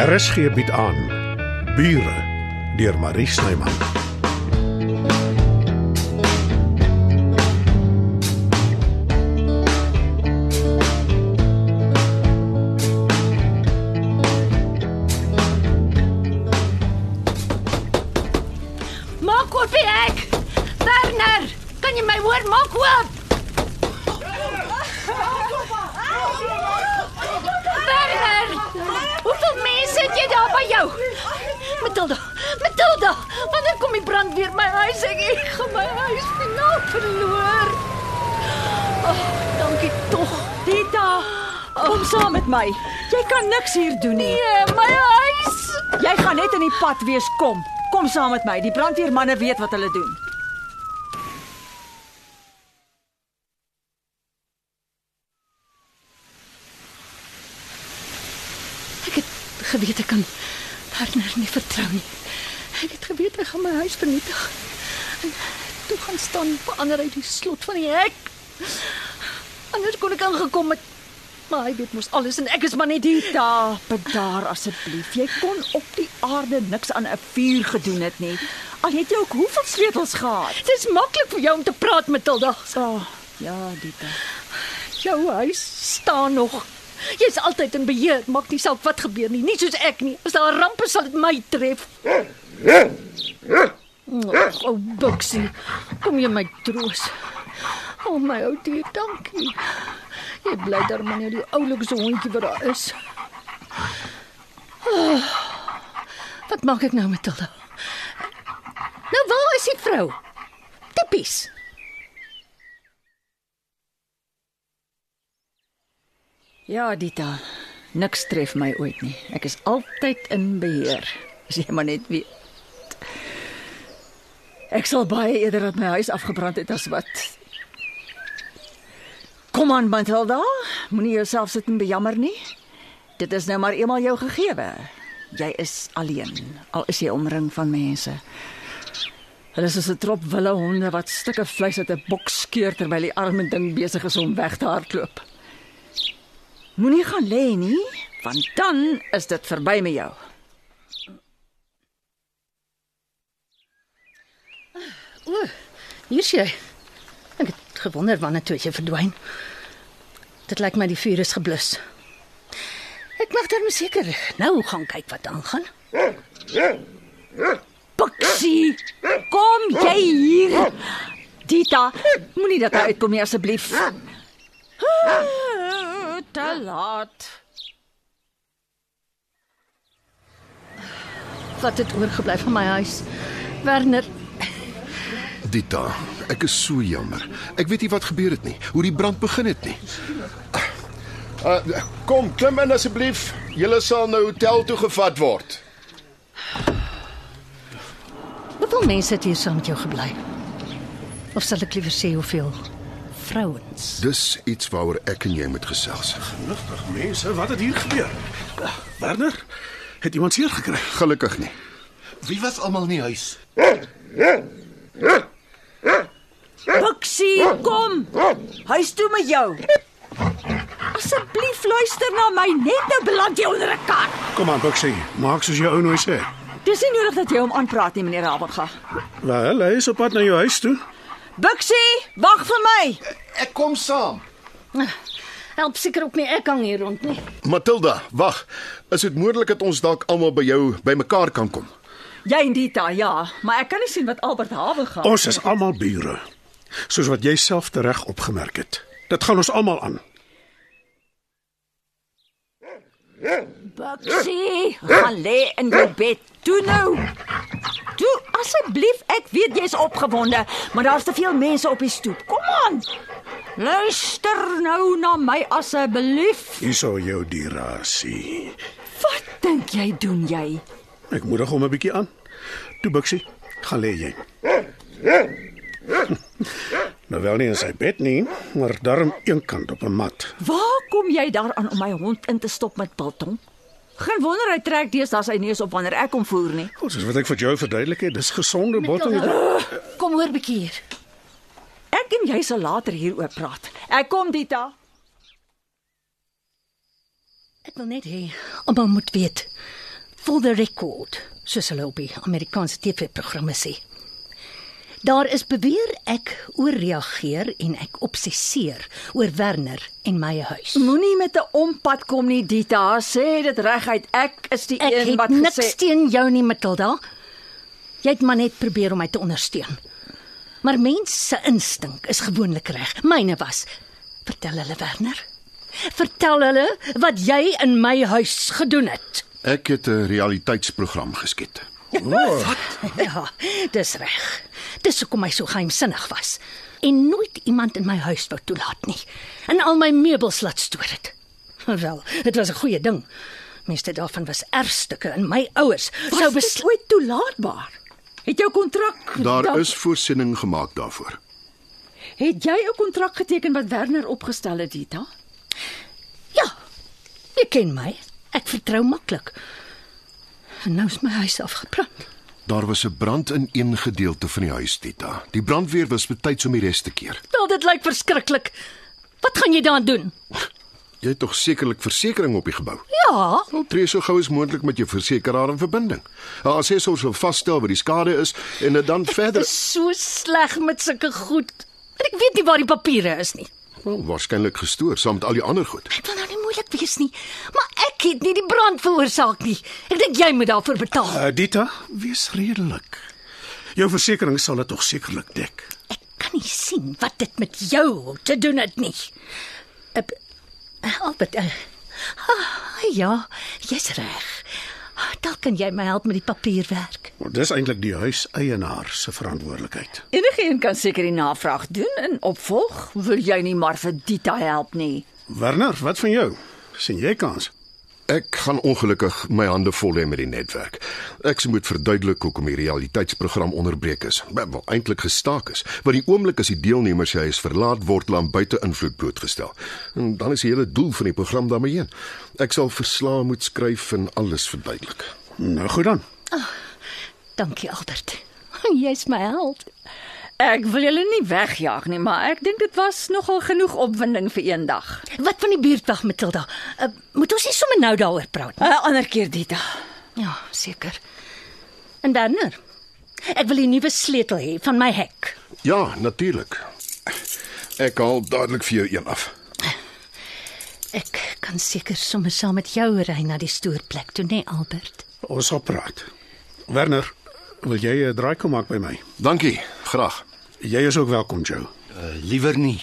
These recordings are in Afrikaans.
RSG bied aan Bure deur Marie Snyman. Maak oop die hek. Werner, kan jy my hoor? Maak oop. Werner, hoeveel mense het jy daar by jou? Matilda, Matilda, wanneer kom die brand weer my huis? Ek ek gaan my huis finaal verloor. Oh, dankie tog. Dita, kom saam met my. Jy kan niks hier doen nie. Nee, my huis. Jy gaan net in die pad wees, kom. Kom saam met my. Die brandweermanne weet wat hulle doen. Ek het geweet ek kan Werner nie vertrou nie. Ek het geweet hy gaan my huis vernietig. En toe gaan staan verander uit die slot van die hek. Anders kon ek aangekom het. Maar hy weet mos alles en ek is maar net hier. Dita, bedaar asseblief. Jy kon op die aarde niks aan 'n vuur gedoen het nie. Al het jy ook hoeveel sleutels gehad. Dit is maklik vir jou om te praat, Matilda. Oh, ja, Dita. Jou huis staan nog. Jy's altyd in beheer. Maak nie saak wat gebeur nie, nie soos ek nie. As daar 'n ramp is, sal dit my tref. O, oh, Buxie, kom jy my troos. O, oh, my ou dier, dankie. Jy bly daar maar net die oulikste hondjie wat daar is. Oh, wat maak ek nou, Matilda? Nou waar is die vrou? Tippies. Ja, Dita. Niks tref my ooit nie. Ek is altyd in beheer. As jy maar net weet. Ek sal baie eerder dat my huis afgebrand het as wat. Kom aan, Matilda. Moenie jouself sit en bejammer nie. Dit is nou maar eenmal jou gegewe. Jy is alleen, al is jy omring van mense. Hulle is soos 'n trop wille honde wat stukke vleis uit 'n bok skeur terwyl die arme ding besig is om weg te hardloop. Moenie gaan lê nie, want dan is dit verby met jou. O, hier's jy. Ek het gewonder wanneer toe jy verdwyn. Dit lyk my die vuur is geblus. Ek mag dan seker nou gaan kyk wat aangaan. Boksie, kom jy hier? Dita, moenie dat hy uitkom nie asseblief. Te laat. Wat het oorgebly van my huis? Werner, Dita, ek is so jammer. Ek weet nie wat gebeur het nie, hoe die brand begin het nie. Uh, kom, klim in asseblief. Julle sal na hotel toe gevat word. hoeveel mense het hier saam met jou gebly? Of sal ek liewer sê hoeveel vrouens? Dis iets waaroor ek en jy moet gesels. Nugtig mense, wat het hier gebeur? Werner, het iemand seer gekry? Gelukkig nie. Wie was almal in die huis? Boksie, kom. Huis toe met jou. Asseblief luister na my, net nou beland jy onder 'n kar. Kom aan, Buxie, maak soos jou ou nou sê. Dis nie nodig dat jy hom aanpraat nie, meneer Rabelga. Wel, hy is op pad na jou huis toe. Boksie, wag vir my. Ek kom saam. Help seker ook nie ek hang hier rond nie. Matilda, wag. Is dit moontlik dat ons dalk almal by jou bymekaar kan kom? Jy en Dita, ja, maar ek kan nie sien wat Albert Hawe gaan. Ons is almal bure. Soos wat jy self tereg opgemerk het. Dit gaan ons almal aan. Boksie, gaan lê in jou bed. Toe nou. Asseblief, ek weet jy's opgewonde, maar daar's te veel mense op die stoep. Kom aan. Luister nou na my asseblief. Hierso jou dirasie. Wat dink jy doen jy? Ek moedig hom 'n bietjie aan. Toe Buxie, gaan lê jy. nou wel nie in sy bed nie, maar darm eenkant op 'n mat. Waar kom jy daaraan om my hond in te stop met biltong? Geen wonder hy trek deesdae sy neus op wanneer ek hom voer nie. Goed, soos wat ek vir jou verduidelik het, dis gesonde bottel. Kom hoor bietjie hier. Ek en jy sal later hieroor praat. Ek kom Dita. Ek wil net hê almal moet weet for the record, soos hulle op die Amerikaanse TV-programme sê. Daar is beweer ek ooreageer en ek obsesseer oor Werner en my huis. Moenie met 'n ompad kom nie, Dita. Sê dit reguit. Ek is die Ek een het wat niks gesê teen jou nie, Matilda. Jy het maar net probeer om my te ondersteun. Maar mens se instink is gewoonlik reg. Myne was. Vertel hulle Werner. Vertel hulle wat jy in my huis gedoen het. Ek het 'n realiteitsprogram geskiet. Ja, dis reg. Dis hoekom hy so geheimsinnig was en nooit iemand in my huis wou toelaat nie. En al my meubels laat stoor het. Wel, dit was 'n goeie ding. Meeste daarvan was erfstukke in my ouers sou besluit besluit toelaatbaar. Het jou kontrak Daar dan- is voorsiening gemaak daarvoor. Het jy 'n kontrak geteken wat Werner opgestel het, Dita? Ja. Jy ken my. Ek vertrou maklik. En nou is my huis afgebrand. Daar was 'n brand in een gedeelte van die huis, Tita. Die brandweer was betyds om die res te keer. Wel, dit lyk verskriklik. Wat gaan jy dan doen? Jy het tog sekerlik versekerings op die gebou. Ja, Wel, tree so gou as moontlik met jou versekeraar in verbinding. As jy sou sou vasstel wat die skade is en dit dan verder is so sleg met sulke goed. En ek weet nie waar die papiere is nie. Wel waarskynlik gestoor saam met al die ander goed. Dit wil nou nie moeilik wees nie, maar ek het nie die brand veroorsaak nie. Ek dink jy moet daarvoor betaal. Uh, Dita, wees redelik. Jou versekerings sal dit tog sekerlik dek. Ek kan nie sien wat dit met jou te doen het nie. Uh, uh, Albert, uh, ah, ja, jy's reg. Kan jy my help met die papierwerk. Maar dis eintlik die huiseienaar se verantwoordelikheid. Enige een kan seker die navraag doen en opvolg. Wil jy nie maar vir Dita help nie? Werner, wat van jou? sien jy kans? Ek gaan ongelukkig my hande vol hê met die netwerk. Ek moet verduidelik hoekom die realiteitsprogram onderbreek is. Wel, wel eintlik gestaak is. Want die oomblik as die deelnemers hy is verlaat word, hulle aan buite invloed blootgestel. En dan is die hele doel van die program daarmee heen. Ek sal verslae moet skryf en alles verduidelik. Nou goed dan. Dankie Albert. Jy's my held. Ek wil julle nie wegjaag nie, maar ek dink dit was nogal genoeg opwinding vir een dag. Wat van die buurtwag Matilda? Uh, moet ons nie sommer nou daaroor praat nie? 'n Ander keer Dita. Ja, seker. En Werner, ek wil 'n nuwe sleutel hê van my hek. Ja, natuurlik. Ek haal dadelik vir jou een af. Ek kan seker sommer saam met jou ry na die stoorplek toe, nee Albert. Ons sal praat. Werner, wil jy 'n draai kom maak by my? Dankie, graag. Jy is ook welkom, Joe. Uh, liewer nie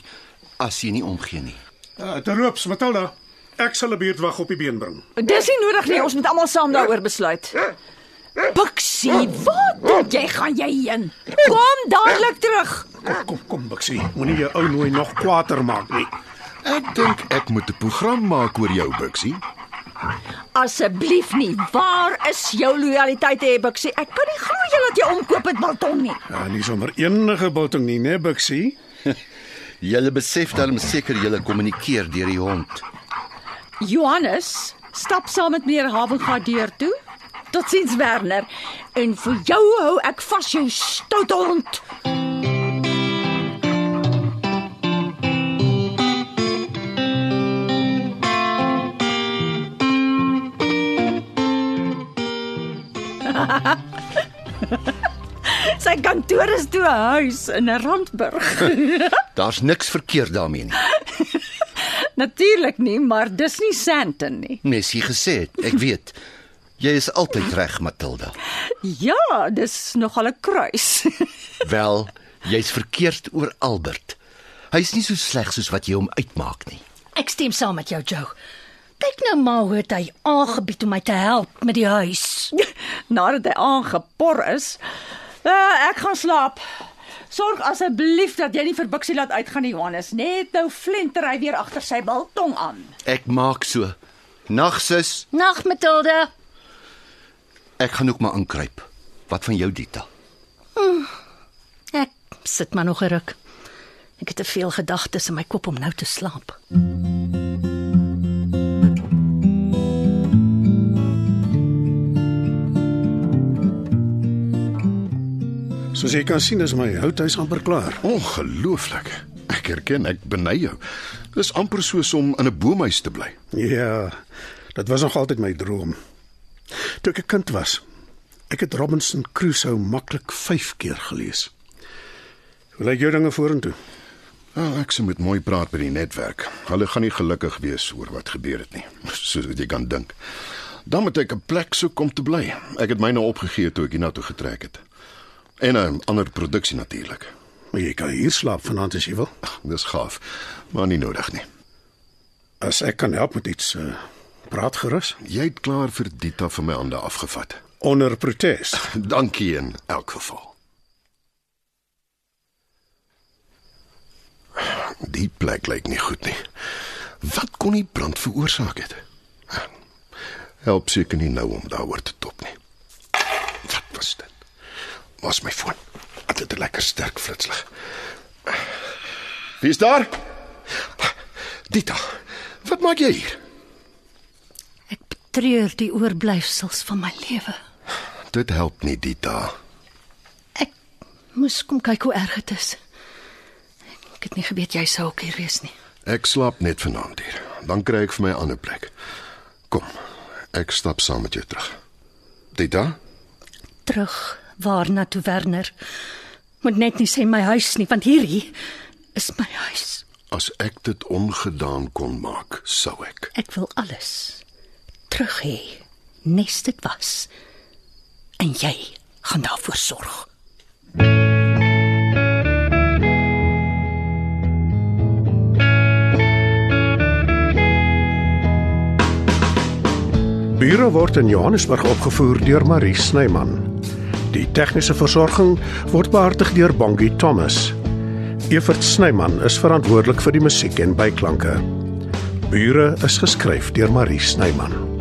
as jy nie omgee nie. Uh, Terloops, Matilda, ek sal 'n buurtwag op die been bring. Dis nie nodig nie, ons moet almal saam daaroor besluit. Bixie, wat dink jy gaan jy heen? Kom dadelik terug. Kom, kom, kom, Bixie. Moenie jou ou nooi nog kwaader maak nie. Ek dink ek moet 'n program maak oor jou, Bixie. Asseblief nie. Waar is jou lojaliteit hê, Bixie? Ek kan nie glo jy laat jou omkoop met biltong nie. Ja, nie sommer enige biltong nie, né, Bixie? Julle besef darm seker julle kommunikeer deur die hond. Johannes, stap saam met meneer Havenga deur toe. Totsiens Werner. En vir jou hou ek vas jou stout hond. Sy kantoor is toe 'n huis in 'n Randburg. Daar's niks verkeerd daarmee nie. Natuurlik nie, maar dis nie Sandton nie. Messie gesê het, ek weet. Jy is altyd reg, Matilda. Ja, dis nogal 'n kruis. Wel, jy's verkeerd oor Albert. Hy's nie so sleg soos wat jy hom uitmaak nie. Ek stem saam met jou, Joe. Kyk nou maar hoe hy aangebied om my te help met die huis. Nadat hy aangepor is, uh, ek gaan slaap. Sorg asseblief dat jy nie vir Bixie laat uitgaan nie, Johannes. Net nou flenter hy weer agter sy biltong aan. Ek maak so. Nag sis, Nag Matilda. ek gaan ook maar inkruip. Wat van jou, Dita? Ek sit maar nog 'n ruk. Ek het te veel gedagtes in my kop om nou te slaap. Soos jy kan sien is my houthuis amper klaar. Ongelooflik. Ek erken, ek beny jou. Dis amper soos om in 'n boomhuis te bly. Ja, dit was nog altyd my droom. Toe ek 'n kind was, ek het Robinson Crusoe maklik 5 keer gelees. Hoe lyk jou dinge vorentoe? Ah, ek sê moet mooi praat by die netwerk. Hulle gaan nie gelukkig wees oor wat gebeur het nie, soos wat jy kan dink. Dan moet ek 'n plek soek om te bly. Ek het myne opgegee toe ek hiernatoe getrek het. En 'n ander produksie natuurlik. Maar jy kan hier slaap vanaand as jy wil. Dis gaaf, maar nie nodig nie. As ek kan help met iets, uh, praat gerus. Jy het klaar vir Dita van my hande afgevat. Onder protes. Dankie in elk geval. Die plek lyk nie goed nie. Wat kon die brand veroorsaak het? Help seker nie nou om daaroor te top nie. Wat was dit? Was my foon. Dit het 'n lekker sterk flitslig. Wie is daar? Dita, wat maak jy hier? Ek betreur die oorblyfsels van my lewe. Dit help nie, Dita. Ek moes kom kyk hoe erg dit is. Ek het nie geweet jy sou ook hier wees nie. Ek slaap net vanaand hier. Dan kry ek vir my 'n ander plek. Kom, ek stap saam met jou terug. Dita? Terug waarna toe Werner? Moet net nie sê my huis nie, want hierdie is my huis. As ek dit ongedaan kon maak, sou ek. Ek wil alles terug hê. Nes dit was. En jy gaan daarvoor sorg. Bure word in Johannesburg opgevoer deur Marie Snyman. Die tegniese versorging word behartig deur Bongie Thomas. Evert Snyman is verantwoordelik vir die musiek en byklanke. Bure is geskryf deur Marie Snyman.